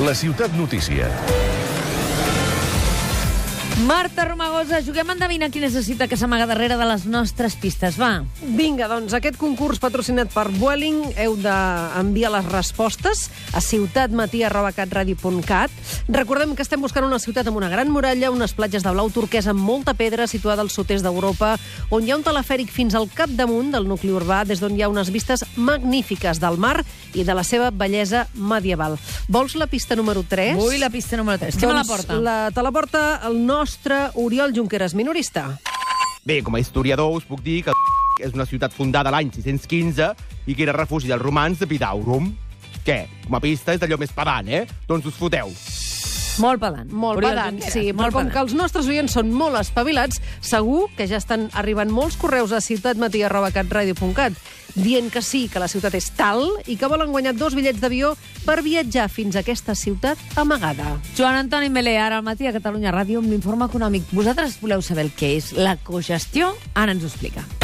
La ciutat notícia. Marta Romagosa, juguem a endevinar la cita que s'amaga darrere de les nostres pistes. Va. Vinga, doncs, aquest concurs patrocinat per Vueling heu d'enviar les respostes a ciutatmatí.catradio.cat. Recordem que estem buscant una ciutat amb una gran muralla, unes platges de blau turquesa amb molta pedra, situada al sud-est d'Europa, on hi ha un telefèric fins al capdamunt del nucli urbà, des d'on hi ha unes vistes magnífiques del mar i de la seva bellesa medieval. Vols la pista número 3? Vull la pista número 3. Qui me la porta? Doncs La, te la porta el nostre Oriol Junqueras, minorista. Bé, com a historiador us puc dir que és una ciutat fundada l'any 615 i que era refugi dels romans de Pidaurum. Què? Com a pista és d'allò més pedant, eh? Doncs us foteu. Molt pedant. Molt Oriol pedant, Junqueras, sí, però molt com pedant. que els nostres oients són molt espavilats, segur que ja estan arribant molts correus a ciutatmatí.catradio.cat dient que sí, que la ciutat és tal i que volen guanyar dos bitllets d'avió per viatjar fins a aquesta ciutat amagada. Joan Antoni Melé, ara al matí a Catalunya Ràdio amb l'informe econòmic. Vosaltres voleu saber el que és la cogestió? Ara ens ho explica.